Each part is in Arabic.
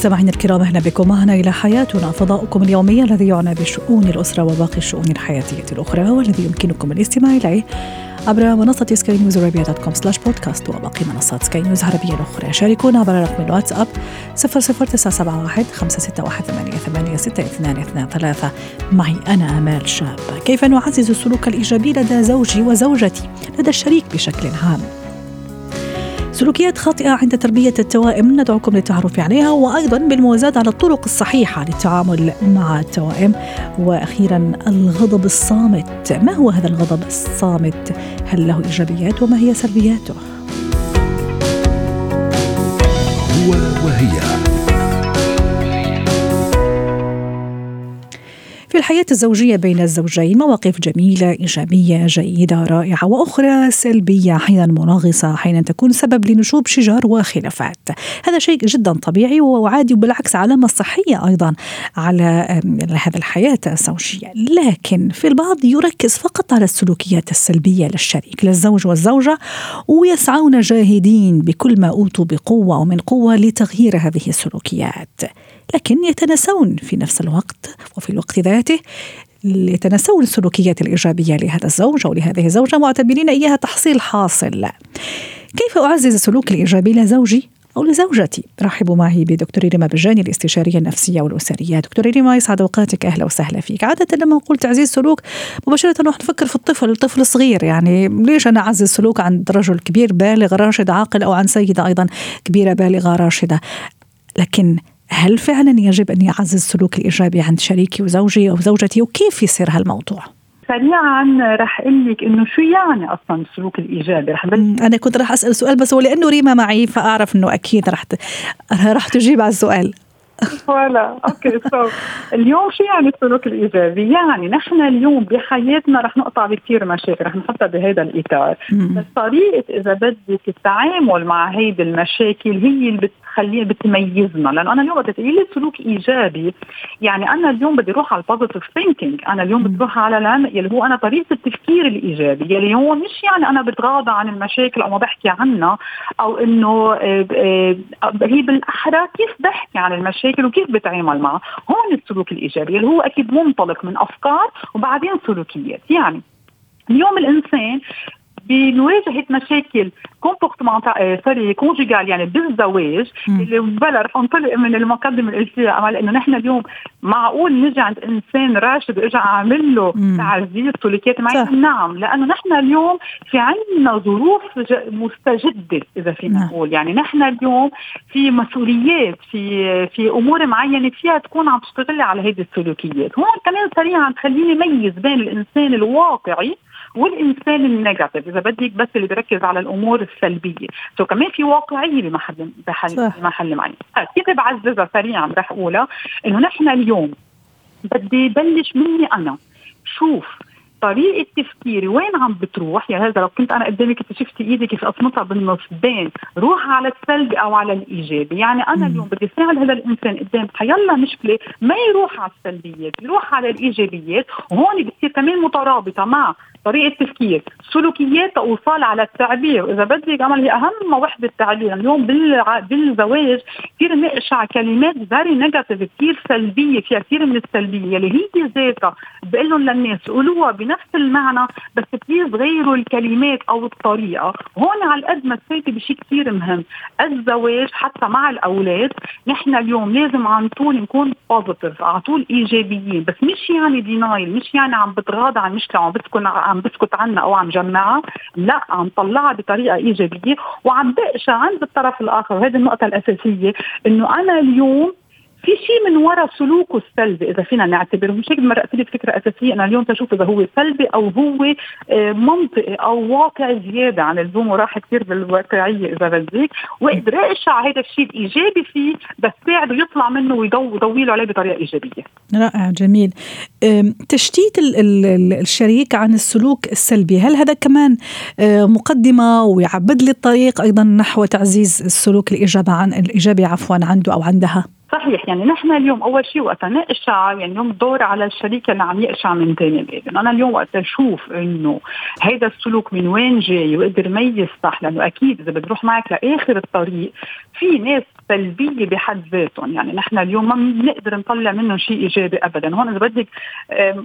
مستمعينا الكرام أهلا بكم. معنا إلى حياتنا فضاؤكم اليومي الذي يعنى بشؤون الأسرة وباقي الشؤون الحياتية الأخرى والذي يمكنكم الاستماع إليه عبر منصة سكاي نيوز dot com slash بودكاست وباقي منصات سكاي نيوز العربية الأخرى. شاركونا عبر رقم الواتساب 00971 561 886223 معي أنا أمال شاب. كيف نعزز السلوك الإيجابي لدى زوجي وزوجتي؟ لدى الشريك بشكل عام. سلوكيات خاطئة عند تربية التوائم. ندعوكم للتعرف عليها وأيضا بالموازاة على الطرق الصحيحة للتعامل مع التوائم. وأخيرا الغضب الصامت. ما هو هذا الغضب الصامت؟ هل له إيجابيات وما هي سلبياته؟ هو وهي. الحياة الزوجية بين الزوجين مواقف جميلة إيجابية جيدة رائعة وأخرى سلبية أحيانا مناغصة أحيانا تكون سبب لنشوب شجار وخلافات. هذا شيء جدا طبيعي وعادي وبالعكس علامة صحية أيضا على هذا الحياة الزوجية. لكن في البعض يركز فقط على السلوكيات السلبية للشريك للزوج والزوجة ويسعون جاهدين بكل ما أوتوا بقوة ومن قوة لتغيير هذه السلوكيات. لكن يتناسون في نفس الوقت وفي الوقت ذاته يتناسون السلوكيات الإيجابية لهذا الزوج أو لهذه الزوجة معتبرين إياها تحصيل حاصل. كيف أعزز السلوك الإيجابي لزوجي أو لزوجتي؟ رحبوا معي بدكتور ريما بجاني الاستشارية النفسية والأسرية. دكتور ريما يسعد أوقاتك. أهلا وسهلا فيك. عادة لما نقول تعزيز سلوك مباشرة نروح نفكر في الطفل الطفل الصغير يعني ليش أنا أعزز سلوك عند رجل كبير بالغ راشد عاقل أو عن سيدة أيضا كبيرة بالغة راشدة؟ لكن هل فعلا يجب أن يعزز السلوك الإيجابي عند شريكي وزوجي أو زوجتي وكيف يصير هالموضوع؟ سريعا رح أقول لك إنه شو يعني أصلا السلوك الإيجابي رح أنا كنت رح أسأل سؤال بس ولأنه ريما معي فأعرف إنه أكيد رح ت... رح تجيب على السؤال ولا okay so اليوم شو يعني السلوك الإيجابي؟ يعني نحن اليوم بحياتنا رح نقطع بكثير مشاكل رح نحطها بهذا الإطار. بس طريقة إذا بدك التعامل مع هيدي المشاكل هي اللي بتخليها بتميزنا. لأنه أنا اليوم بدي تقولي لي سلوك إيجابي. يعني أنا اليوم بدي أروح على ال positive thinking أنا اليوم بدي أروح على العلم يلي هو أنا طريقة التفكير الإيجابي. يلي هو مش يعني أنا بتغاضى عن المشاكل أو ما بحكي عنها أو إنه آه، آه، هي بالاحرى كيف بحكي عن المشاكل. وكيف بتعامل معها هون السلوك الإيجابي اللي هو أكيد منطلق من أفكار وبعدين سلوكيات. يعني اليوم الإنسان بمواجهه مشاكل comportemental sorry conjugal يعني بالزواج. اللي بلا رح انطلق من المقدمة اللي قلتيها امل إنه نحن اليوم معقول نجي عند إنسان راشد واجى عامل له تعزيز سلوكيات معي نعم لأنه نحن اليوم في عندنا ظروف مستجدة إذا فينا نعم. نقول. يعني نحن اليوم في مسؤوليات في في أمور معينة فيها تكون عم تشتغلي على هذه السلوكيات. هون كمان سريعا خليني ميز بين الإنسان الواقعي والإنسان ال negative إذا بدك بس اللي بركز على الأمور السلبية. so كمان في واقعية بمحل بحل بمحل معين. طيب، كيف بعززها؟ سريعا رح أقولها. إنه نحن اليوم بدي بلش مني أنا شوف طريقة تفكيري وين عم بتروح. يعني هذا لو كنت أنا قدامك كنت شفتي إيدي كيف أصمتها بالنص بين روح على السلبي أو على الإيجابي. يعني أنا اليوم بدي اساعد هذا الإنسان قدام. حيلا مشكلة ما يروح على السلبيات يروح على الإيجابيات. وهون بتصير كمان مترابطة مع طريقة تفكير. سلوكيات توصل على التعبير. واذا بدك عمل هي أهم وحدة تعبير. اليوم بالزواج كثير نقشع كلمات very negative كثير سلبية فيها كثير من السلبية. اللي هي ذاتها بقول لهم للناس قولوها بنفس المعنى بس please غيروا الكلمات أو الطريقة. هون على قد ما تفايتي بشيء كثير مهم. الزواج حتى مع الأولاد نحن اليوم لازم على طول نكون positive على طول إيجابيين. بس مش يعني denial مش يعني عم بتغاضى عن مشكلة عم بتكون عم بسكت عنها أو عم جمعها لا عم طلعها بطريقة إيجابية وعم بقشع عند الطرف الآخر. وهذه النقطة الأساسية إنه أنا اليوم في شيء من وراء سلوكه السلبي إذا فينا نعتبر مش هيك مرقت لي فكرة أساسية أنا اليوم تشوف إذا هو سلبي أو هو آه، منطقي أو واقع زيادة عن اللزوم وراح كثير بالواقعية إذا بدك واقدر اقشع هذا الشيء الإيجابي فيه بس ساعده يطلع منه ويضوي له عليه بطريقة إيجابية. رائع جميل. تشتيت الشريك عن السلوك السلبي، هل هذا كمان آه، مقدمة ويعبد لي الطريق أيضا نحو تعزيز السلوك الإيجابي عن الإيجابي عفوا عنده أو عندها؟ صحيح يعني نحن اليوم أول شيء وقت نقشع يعني اليوم دور على الشريك اللي عم يقشع من ثاني باب، أنا اليوم وقت أشوف إنه هيدا السلوك من وين جاي واقدر ميز صح لأنه أكيد إذا بتروح معك لآخر الطريق في ناس سلبية بحد ذاتهم، يعني نحن اليوم ما بنقدر نطلع منهم شيء إيجابي ابدا، هون إذا بدك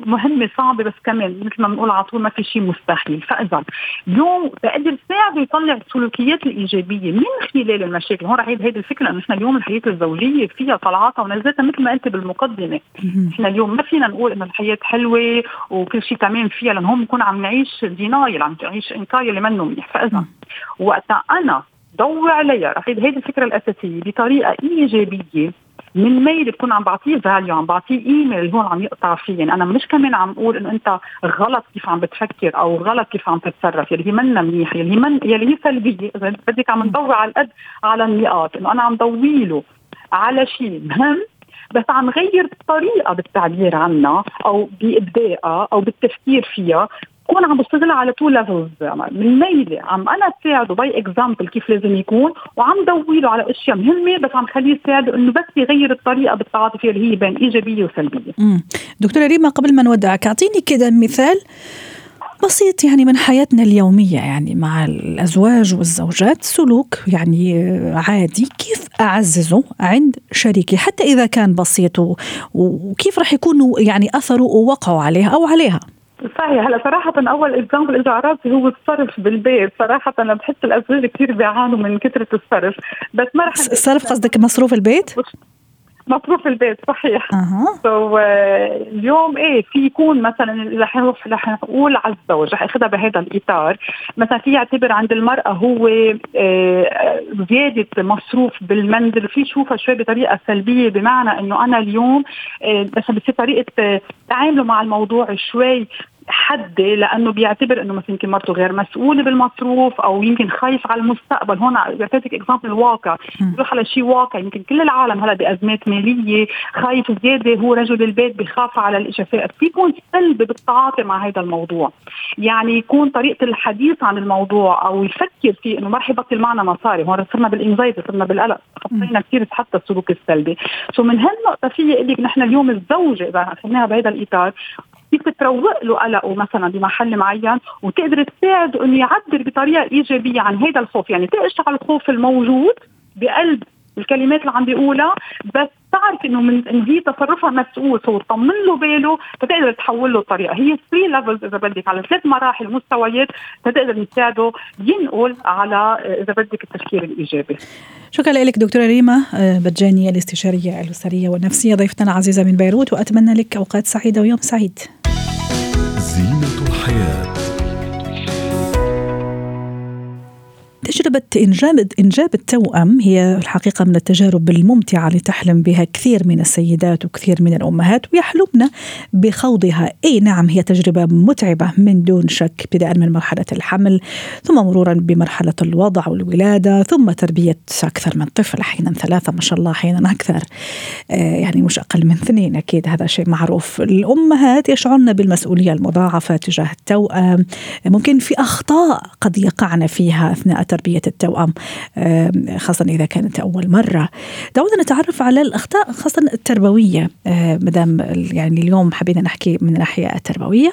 مهمة صعبة بس كمان مثل ما بنقول على طول ما في شيء مستحيل، فإذا اليوم بقدر ساعده يطلع السلوكيات الإيجابية من خلال المشاكل، هون رح هيدي الفكرة إنه نحن اليوم الحياة الزوجية فيها طلعاتها ونزلتها مثل ما قلت بالمقدمة. إحنا اليوم ما فينا نقول إنه الحياة حلوة وكل شيء تمام فيها لأنه هون بنكون عم نعيش denial عم نعيش إنكار اللي منه منيح. فإذا وقتها أنا ضوي عليها. رح هيدي الفكرة الأساسية. بطريقة إيجابية من ميل بكون عم بعطيه value عم بعطيه قيمه اللي هون عم يقطع فيه. يعني أنا مش كمان عم أقول إنه أنت غلط كيف عم بتفكر أو غلط كيف عم تتصرف. يلي هي منا منيحه يلي هي من يلي هي سلبية. إذا بدك عم نضوي على القد على النقاط. إنه أنا عم ضوي له على شيء مهم بس عم غير الطريقة بالتعبير عنها أو بابدائها أو بالتفكير فيها. كون عم بشتغل على two levels من ميلي عم أنا ساعده by example كيف لازم يكون وعم ضوي له على أشياء مهمة بس عم خليه يساعده إنه بس يغير الطريقة بالتعاطي اللي هي بين إيجابية وسلبية. دكتورة ريما قبل ما نودعك أعطيني كده مثال بسيط يعني من حياتنا اليومية يعني مع الأزواج والزوجات سلوك يعني عادي كيف أعززه عند شريكي حتى إذا كان بسيط وكيف راح يكون يعني أثره ووقعه عليها أو عليها؟ صحيح هلا صراحة أول example إجا على راسي هو الصرف بالبيت، صراحة أنا بحس الأزواج كثير بيعانوا من كثرة الصرف، بس ما رح الصرف قصدك مصروف البيت؟ مصروف البيت صحيح. أها. so so, uh, اليوم إيه في يكون مثلا رح نروح رح نقول على الزوج رح اخذها بهذا الإطار. مثلا في يعتبر عند المرأة هو آه، زيادة مصروف بالمنزل في يشوفها شوي بطريقة سلبية بمعنى إنه أنا اليوم آه، مثلا بصير طريقه آه، تعامله مع الموضوع شوي حدي لأنه بيعتبر إنه مثلا يمكن مرته غير مسؤولة بالمصروف أو يمكن خايف على المستقبل. هون بعطيك اكزامبل الواقع. بيروح على شيء واقع يمكن كل العالم هلا بأزمات مالية خايف زيادة هو رجل البيت بخاف على الاشياء في يكون سلبي بالتعاطي مع هذا الموضوع. يعني يكون طريقة الحديث عن الموضوع أو يفكر فيه إنه ما رح يبطل معنا مصاري. هون صرنا بال anxiety صرنا بالقلق. خطينا كثير حتى السلوك السلبي. so من هالنقطة في لك نحن اليوم الزوجة إذا أخذناها بهذا الإطار فيك تروق له قلقه مثلا بمحل معين وتقدر تساعده إنه يعبر بطريقة إيجابية عن هذا الخوف. يعني تقشع الخوف الموجود بقلب الكلمات اللي عم بيقولها بس تعرف إنه من إن هي تصرفها مسؤول so تطمن له باله فتقدر تحول له الطريقة هي three levels إذا بدك على ثلاث مراحل مستويات فتقدر نساعده ينقل على إذا بدك التفكير الإيجابي. شكرا لك دكتورة ريما. آه، بجاني الاستشارية الأسرية والنفسية ضيفتنا العزيزة من بيروت وأتمنى لك أوقات سعيدة ويوم سعيد. زينة الحياة. تجربة إنجاب إنجاب التوأم. هي الحقيقة من التجارب الممتعة اللي تحلم بها كثير من السيدات وكثير من الأمهات ويحلمن بخوضها. أي نعم هي تجربة متعبة من دون شك بدءا من مرحلة الحمل ثم مرورا بمرحلة الوضع والولادة ثم تربية أكثر من طفل أحيانا ثلاثة ما شاء الله أحيانا أكثر. آه يعني مش أقل من اثنين أكيد هذا شيء معروف. الأمهات يشعرن بالمسؤولية المضاعفة تجاه التوأم. ممكن في أخطاء قد يقعن فيها أثناء تربية التوأم خاصة إذا كانت أول مرة. دعونا نتعرف على الأخطاء خاصة التربوية. مدام يعني اليوم حبينا نحكي من الناحية التربوية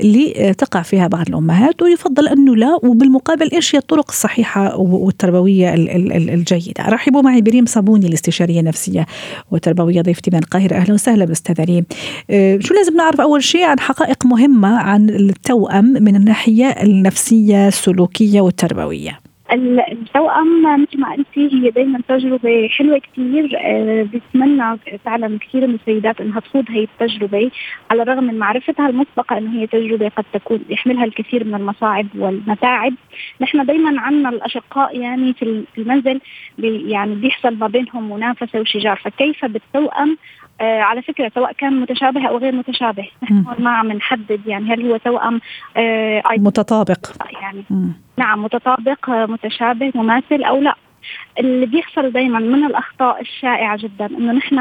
اللي تقع فيها بعض الأمهات ويفضل أنه لا وبالمقابل إيش هي الطرق الصحيحة والتربوية الجيدة. رحبوا معي بريم صابوني الاستشارية النفسية والتربوية ضيفتي من القاهرة. أهلا وسهلا بالأستاذة ريم. شو لازم نعرف أول شيء عن حقائق مهمة عن التوأم من الناحية النفسية السلوكية والتربوية؟ التوأم مثل ما قلتي هي دائما تجربة حلوة كثير أه بتمنى فعلا كثير من السيدات إنها تخوض هي التجربة على الرغم من معرفتها المسبقة إنه هي تجربة قد تكون يحملها الكثير من المصاعب والمتاعب. نحن دائما عندنا الأشقاء يعني في المنزل يعني بيحصل ما بينهم منافسة وشجار فكيف بالتوأم آه على فكرة سواء كان متشابه أو غير متشابه. نحن ما عم نحدد يعني هل هو توأم آه متطابق. يعني مم. نعم متطابق آه متشابه مماثل أو لا. اللي بيحصل دائما من الأخطاء الشائعة جدا إنه نحن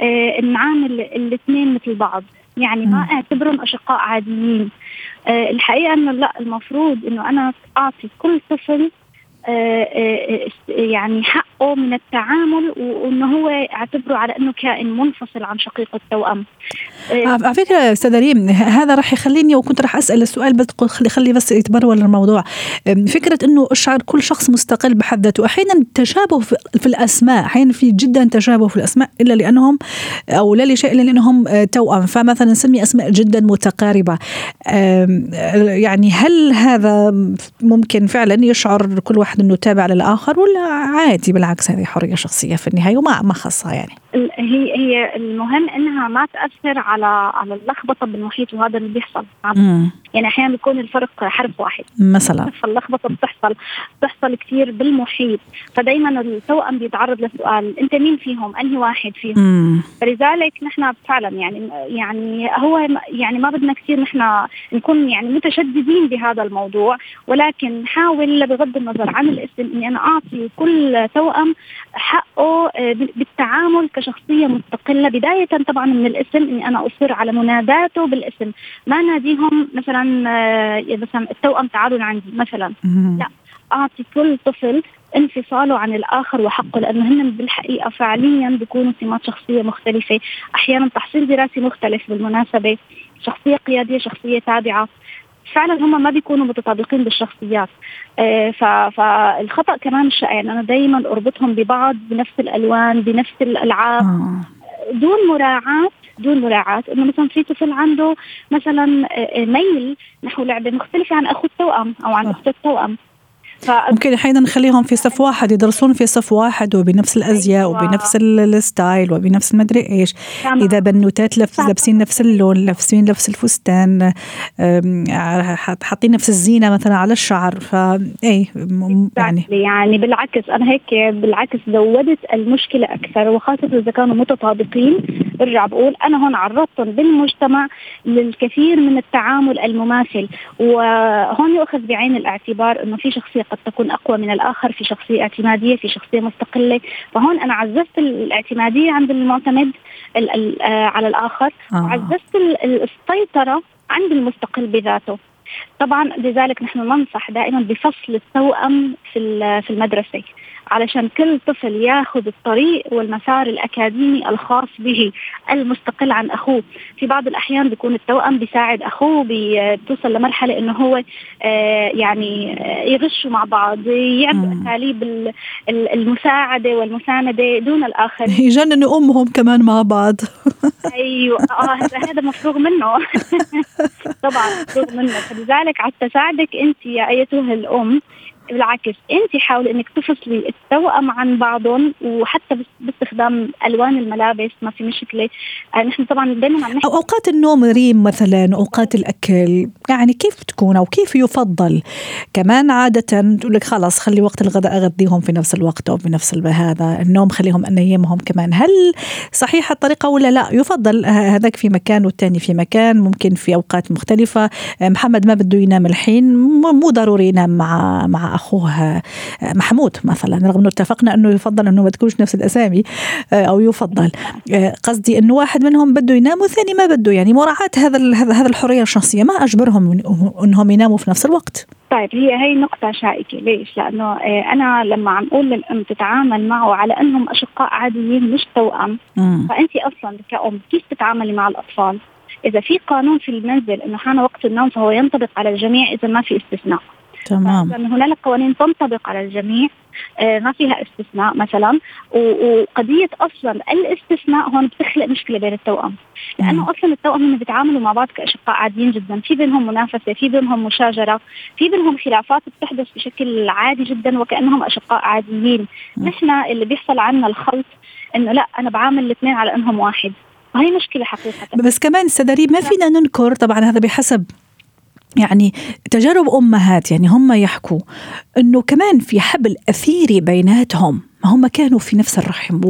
آه نعامل الاثنين مثل بعض. يعني ما أعتبرهم أشقاء عاديين. آه الحقيقة إنه لا المفروض إنه أنا أعطي كل طفل آه، آه، يعني حقه من التعامل وإنه هو اعتبره على إنه كائن منفصل عن شقيق التوأم. آه، على فكرة أستاذ ريم هذا راح يخليني وكنت راح أسأل السؤال بس خلي خلي بس يتبرول الموضوع. فكرة إنه الشعر كل شخص مستقل بحد ذاته أحيانا تشابه في الأسماء أحيانا في جدا تشابه في الأسماء إلا لأنهم أو لا لشيء إلا لأنهم توأم. فمثلا نسمي أسماء جدا متقاربة. يعني هل هذا ممكن فعلا يشعر كل واحد إنه تابع للاخر ولا عادي بالعكس هذه حرية شخصية في النهاية وما ما خصها يعني. هي هي المهم إنها ما تأثر على على اللخبطة بالمحيط وهذا اللي بيحصل. يعني أحيانا بيكون الفرق حرف واحد. مثلا. فاللخبطه بتحصل بتحصل كثير بالمحيط. فدائما التوأم بيتعرض لسؤال أنت مين فيهم؟ أنهي واحد فيهم؟ مم. فلذلك نحن فعلا يعني يعني هو يعني ما بدنا كثير نحن نكون يعني متشددين بهذا الموضوع. ولكن نحاول بغض النظر عن الاسم إني أنا أعطي كل توأم حقه آه، بالتعامل كشخصية مستقلة. بداية طبعا من الاسم إني أنا أصر على مناداته بالاسم. ما ناديهم مثلا آه، مثلا التوأم تعالوا لعندي مثلا. لا أعطي كل طفل انفصاله عن الآخر وحقه لأنه هن بالحقيقة فعليا بيكونوا سمات شخصية مختلفة، أحيانا تحصيل دراسي مختلف بالمناسبة، شخصية قيادية، شخصية تابعة، فعلا هم ما بيكونوا متطابقين بالشخصيات. آه فالخطأ كمان يعني أنا دائما أربطهم ببعض بنفس الألوان بنفس الألعاب. آه. دون مراعاة دون مراعاة. إنه مثلا في طفل عنده مثلا آه، ميل نحو لعبة مختلفة عن أخو التوأم أو عن أخت التوأم. ممكن أحيانا نخليهم في صف واحد يدرسون في صف واحد وبنفس الأزياء أيوة. وبنفس ال style وبنفس المدري إيش. إذا بنوتات لابسين نفس اللون لابسين نفس الفستان حاطين نفس الزينة مثلا على الشعر فاي يعني يعني بالعكس أنا هيك بالعكس زودت المشكلة أكثر وخاصة إذا كانوا متطابقين برجع بقول أنا هون عرضتهم بالمجتمع للكثير من التعامل المماثل. وهون يؤخذ بعين الاعتبار إنه في شخصية قد تكون أقوى من الآخر في شخصية اعتمادية في شخصية مستقلة. فهون أنا عززت الاعتمادية عند المعتمد آه، على الآخر. آه. وعززت السيطرة عند المستقل بذاته. طبعا لذلك نحن ننصح دائما بفصل التوأم في في المدرسة. علشان كل طفل ياخذ الطريق والمسار الأكاديمي الخاص به المستقل عن أخوه. في بعض الأحيان بيكون التوأم بيساعد أخوه بتوصل لمرحلة إنه هو آه، يعني آه، يغشوا مع بعض يعملوا أساليب المساعدة والمساندة دون الآخر يجننوا أمهم كمان مع بعض. أيوه آه هذا مفروغ منه. طبعا مفروغ منه. فلذلك حتى تساعدك أنت يا أيتها الأم. بالعكس انت حاولي إنك تفصلي التوأم عن بعضهم وحتى باستخدام ألوان الملابس ما في مشكلة. آه نحن طبعا دائما عم أوقات النوم ريم مثلا أوقات الأكل يعني كيف بتكون أو كيف يفضل؟ كمان عادة تقول لك خلاص خلي وقت الغداء اغذيهم في نفس الوقت أو بنفس هذا النوم خليهم انيمهم كمان. هل صحيحه الطريقة ولا لا؟ يفضل هذاك في مكان والثاني في مكان ممكن في أوقات مختلفة. محمد ما بده ينام الحين مو ضروري ينام مع مع أخوها محمود مثلا رغم إنه اتفقنا إنه يفضل إنه ما تكونش نفس الأسامي آه، أو يفضل. آه، قصدي إنه واحد منهم بده ينام والثاني ما بده. يعني مراعاة هذا هذا الحرية الشخصية. ما أجبرهم إنهم يناموا في نفس الوقت. طيب هي هي نقطة شائكة. ليش؟ لأنه آه، أنا لما عم أقول للأم تتعامل معه على أنهم أشقاء عاديين مش توأم فأنت أصلا كأم كيف تتعاملي مع الأطفال؟ إذا في قانون في المنزل أنه حان وقت النوم فهو ينطبق على الجميع إذا ما في استثناء. تمام. هنالك قوانين تنطبق على الجميع آه، ما فيها استثناء مثلا وقضية أصلا الاستثناء هون بتخلق مشكلة بين التوأم. لأنه أصلا التوأم هم بيتعاملوا مع بعض كأشقاء عاديين جدا. في بينهم منافسة في بينهم مشاجرة في بينهم خلافات بتحدث بشكل عادي جدا وكأنهم أشقاء عاديين. نحن اللي بيحصل عنا الخلط إنه لا أنا بعامل الاثنين على إنهم واحد. وهي مشكلة حقيقة. بس كمان أستاذ ما فينا ننكر طبعا هذا بحسب يعني تجارب أمهات يعني هم يحكوا إنه كمان في حبل أثيري بيناتهم. ما هم كانوا في نفس الرحم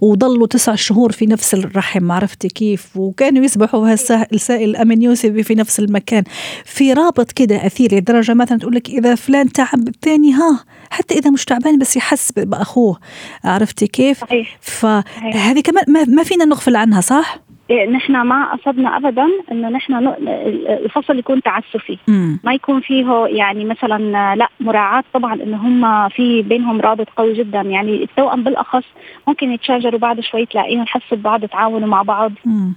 وضلوا تسع شهور في نفس الرحم عرفتي كيف؟ وكانوا يسبحوا السائل الامن يوسف في نفس المكان. في رابط كده اثير لدرجة مثلا تقول لك إذا فلان تعب الثاني ها حتى إذا مش تعبان بس يحس بأخوه. عرفتي كيف؟ فهذه كمان ما فينا نغفل عنها صح؟ إيه، نحن ما قصدنا ابدا إنه نحن الفصل يكون تعسفي. ما يكون فيه يعني مثلا لا مراعاة طبعا إنه هم في بينهم رابط قوي جدا. يعني التوأم بالأخص ممكن يتشاجروا بعد شوي تلاقيهم حسوا ببعض تعاونوا مع بعض.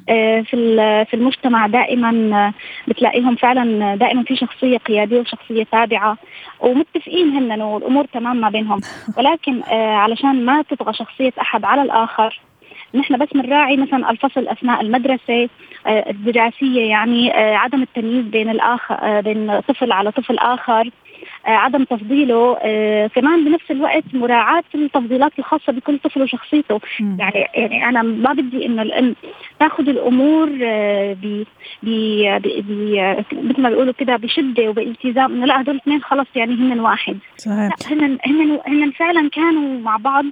آه، في في المجتمع دائما بتلاقيهم فعلا دائما في شخصية قيادية وشخصية تابعة. ومتفقين هن والأمور تمام ما بينهم. ولكن آه، علشان ما تطغى شخصية أحد على الآخر نحن بس بنراعي مثلا الفصل أثناء المدرسة آه، الدراسية يعني آه، عدم التمييز بين الآخر آه، بين طفل على طفل آخر. عدم تفضيله كمان بنفس الوقت مراعاة التفضيلات الخاصة بكل طفل وشخصيته. يعني يعني أنا ما بدي إنه الأم تاخذ الأمور ب مثل ما بيقولوا كده بشدة وبالتزام إنه لا هدول الاثنين خلص يعني هن واحد. صحيح. هن هن هن فعلا كانوا مع بعض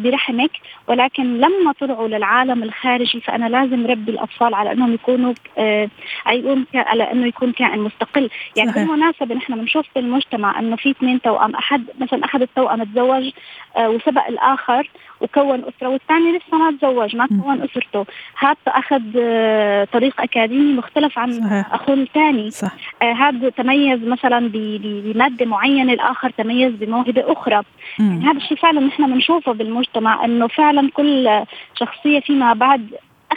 برحمك ولكن لما طلعوا للعالم الخارجي فأنا لازم ربي الأطفال على أنهم يكونوا يكون على أنه يكون كائن مستقل. يعني صحيح. بالمناسبة نحن بنشوف المجتمع أنه في اثنين توأم أحد مثلا أحد التوأم تزوج آه، وسبق الآخر وكون أسرة والثاني لسه ما تزوج ما كون أسرته. هذا أخذ آه، طريق أكاديمي مختلف عن صحيح. أخوه الثاني. صح. آه، هذا تميز مثلا بمادة معينة الآخر تميز بموهبة أخرى. يعني هذا الشيء فعلا نحن بنشوفه بالمجتمع أنه فعلا كل شخصية فيما بعد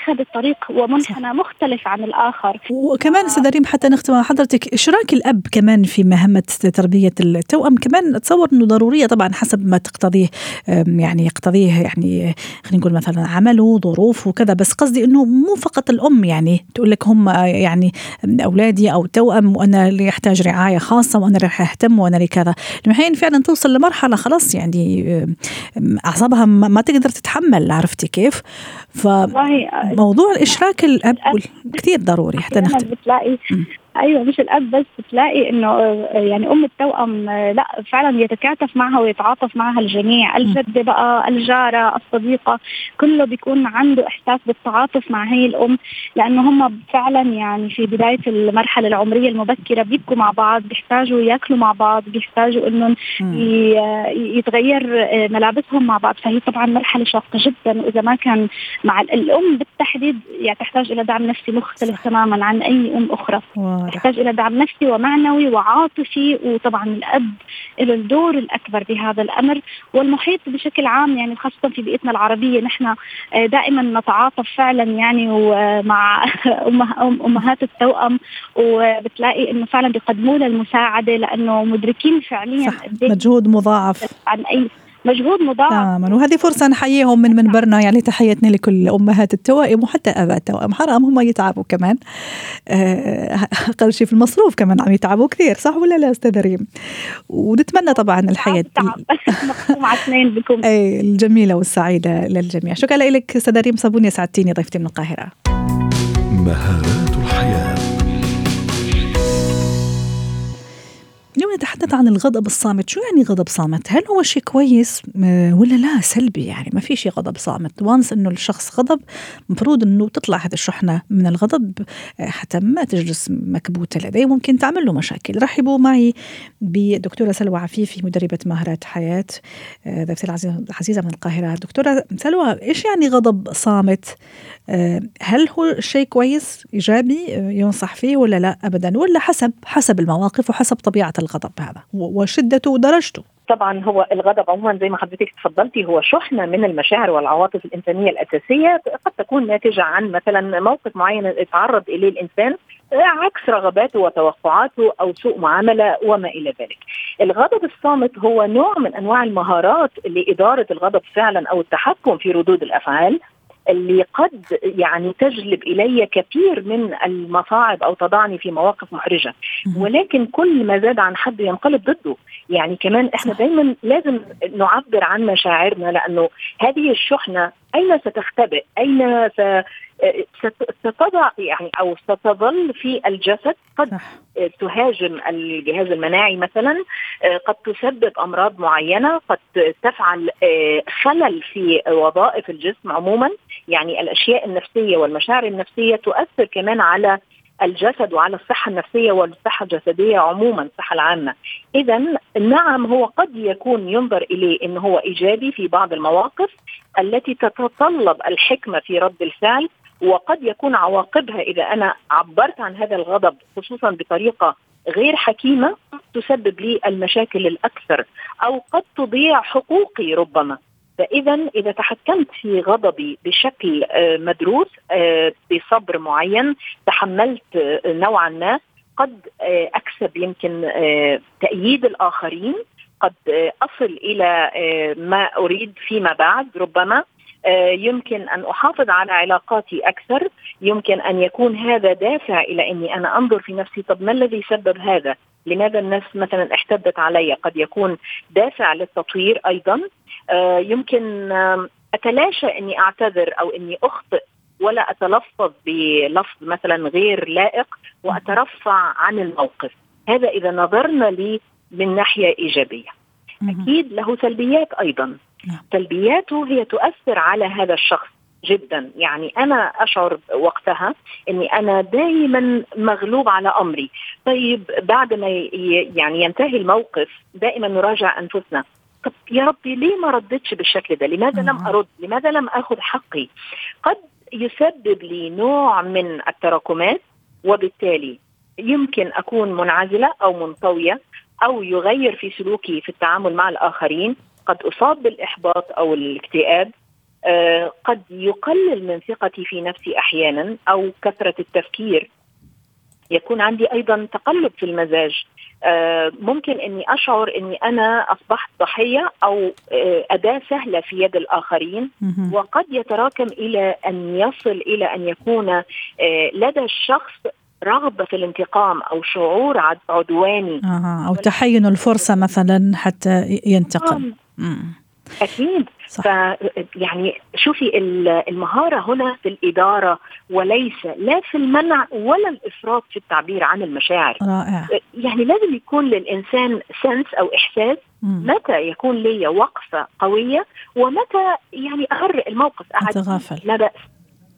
اخذ الطريق ومنحنى مختلف عن الآخر. وكمان أستاذ ريم حتى نختم مع حضرتك إشراك الأب كمان في مهمة تربية التوأم؟ كمان اتصور إنه ضرورية طبعا حسب ما تقتضيه يعني يقتضيه يعني خلينا نقول مثلا عمله ظروفه وكذا. بس قصدي إنه مو فقط الأم يعني تقول لك هم يعني أولادي أو توأم وأنا اللي يحتاج رعاية خاصة وأنا راح أهتم وأنا كذا. أحيانا فعلا توصل لمرحلة خلاص يعني أعصابها ما تقدر تتحمل عرفتي كيف؟ ف موضوع الإشراك الأب كثير ضروري حتى نختم بتلاقي أيوه مش الأب بس بتلاقي إنه آه، يعني أم التوأم آه، لأ فعلا يتكاتف معها ويتعاطف معها الجميع. الجده بقى الجارة الصديقة كله بيكون عنده إحساس بالتعاطف مع هي الأم لأنه هم فعلا يعني في بداية المرحلة العمرية المبكرة بيبكوا مع بعض بيحتاجوا ياكلوا مع بعض بيحتاجوا إنهم يتغير آه، ملابسهم مع بعض. فهي طبعا مرحلة شاقة جدا وإذا ما كان مع الأم بالتحديد يعني تحتاج إلى دعم نفسي مختلف تماما عن أي أم أخرى. يحتاج إلى دعم نفسي ومعنوي وعاطفي وطبعا الأب له الدور الأكبر بهذا الأمر والمحيط بشكل عام يعني خاصة في بيئتنا العربية نحن آه، دائما نتعاطف فعلا يعني مع أمهات التوأم وبتلاقي إنه فعلا بيقدموا لها المساعدة لأنه مدركين فعليا صح مجهود مضاعف. عن أي مجهود مضاعف. تماما وهذه فرصة نحييهم من منبرنا يعني تحياتنا لكل أمهات التوائم وحتى آباء التوائم. حرام هم يتعبوا كمان. آه، أقل شيء في المصروف كمان عم يتعبوا كثير صح ولا لا أستاذ ريم؟ ونتمنى طبعا الحياة مع اثنين بكم. اي الجميلة والسعيدة للجميع. شكرا لك أستاذ ريم صابوني سعدتيني ضيفتي من القاهرة. مهارات اليوم نتحدث عن الغضب الصامت شو يعني غضب صامت؟ هل هو شيء كويس آه، ولا لا؟ سلبي يعني ما في شيء غضب صامت. وانس إنه الشخص غضب مفروض إنه تطلع هذه الشحنة من الغضب آه، حتى ما تجلس مكبوتة لديه. ممكن تعمل له مشاكل. رحبوا معي بدكتورة سلوى عفيفي مدربة مهارات حياة آه، ضيفتي العزيزه من القاهرة. دكتورة سلوى إيش يعني غضب صامت؟ هل هو شيء كويس إيجابي ينصح فيه ولا لا؟ ابدا. ولا حسب حسب المواقف وحسب طبيعة الغضب. هذا وشدته ودرجته طبعا هو الغضب عموما زي ما حضرتك تفضلتي هو شحنة من المشاعر والعواطف الإنسانية الأساسية قد تكون ناتجة عن مثلا موقف معين اتعرض إليه الإنسان عكس رغباته وتوقعاته أو سوء معاملة وما إلى ذلك. الغضب الصامت هو نوع من أنواع المهارات لإدارة الغضب فعلا أو التحكم في ردود الأفعال اللي قد يعني تجلب إلي كثير من المصاعب أو تضعني في مواقف محرجه ولكن كل ما زاد عن حد ينقلب ضده. يعني كمان إحنا دايما لازم نعبر عن مشاعرنا لأنه هذه الشحنة أين ستختبئ؟ أين ستضع يعني أو ستظل في الجسد قد تهاجم الجهاز المناعي مثلا قد تسبب أمراض معينة قد تفعل خلل في وظائف الجسم عموما يعني الأشياء النفسية والمشاعر النفسية تؤثر كمان على الجسد وعلى الصحة النفسية والصحة الجسدية عموما الصحة العامة. إذا نعم هو قد يكون ينظر إليه أنه هو إيجابي في بعض المواقف التي تتطلب الحكمة في رد الفعل وقد يكون عواقبها. إذا أنا عبرت عن هذا الغضب خصوصا بطريقة غير حكيمة تسبب لي المشاكل الأكثر أو قد تضيع حقوقي ربما. فإذا إذا تحكمت في غضبي بشكل مدروس بصبر معين تحملت نوعا ما قد أكسب يمكن تأييد الآخرين قد أصل إلى ما أريد فيما بعد ربما يمكن أن أحافظ على علاقاتي أكثر يمكن أن يكون هذا دافع إلى إني أنا أنظر في نفسي طب ما الذي سبب هذا؟ لماذا الناس مثلا احتدت علي؟ قد يكون دافع للتطوير أيضا. يمكن أتلاشى إني أعتذر أو إني أخطئ ولا أتلفظ بلفظ مثلا غير لائق وأترفع عن الموقف. هذا إذا نظرنا لي من ناحية إيجابية. أكيد له سلبيات أيضا. سلبياته هي تؤثر على هذا الشخص. جدا. يعني أنا أشعر وقتها إني أنا دائما مغلوب على أمري. طيب بعد ما يعني ينتهي الموقف دائما نراجع أنفسنا. طب يا ربي ليه ما ردتش بالشكل ده؟ لماذا لم أرد؟ لماذا لم آخذ حقي؟ قد يسبب لي نوع من التراكمات وبالتالي يمكن أكون منعزلة أو منطوية أو يغير في سلوكي في التعامل مع الآخرين. قد أصاب بالإحباط أو الاكتئاب. قد يقلل من ثقتي في نفسي أحيانا أو كثرة التفكير. يكون عندي أيضا تقلب في المزاج. آه ممكن إني أشعر إني أنا أصبحت ضحية أو آه أداة سهلة في يد الآخرين. وقد يتراكم إلى أن يصل إلى أن يكون آه لدى الشخص رغبة في الانتقام أو شعور عدواني. آه أو تحين الفرصة مثلا حتى ينتقم أكيد. صح. ف يعني شوفي المهارة هنا في الإدارة وليس لا في المنع ولا الإفراط في التعبير عن المشاعر. رائع. يعني لازم يكون للإنسان سنس أو إحساس مم. متى يكون لي وقفة قوية ومتى يعني أغرق الموقف. أتغافل. لا بأس.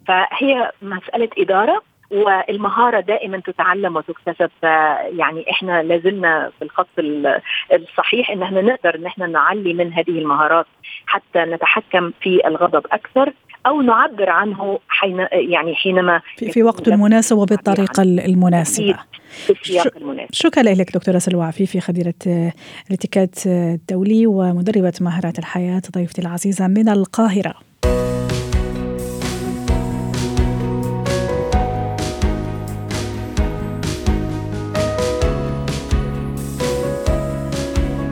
فهي مسألة إدارة والمهارة دائما تتعلم وتكتسب. يعني إحنا لازلنا في الخط الصحيح إن إحنا نقدر إن إحنا نعلي من هذه المهارات حتى نتحكم في الغضب أكثر أو نعبر عنه حين يعني حينما في, في وقت مناسب وبالطريقة المناسبة. في السياق المناسب. شكرا لك دكتورة سلوى عفيفي خبيرة الاتيكيت الدولي ومدربة مهارات الحياة ضيفتي العزيزة من القاهرة.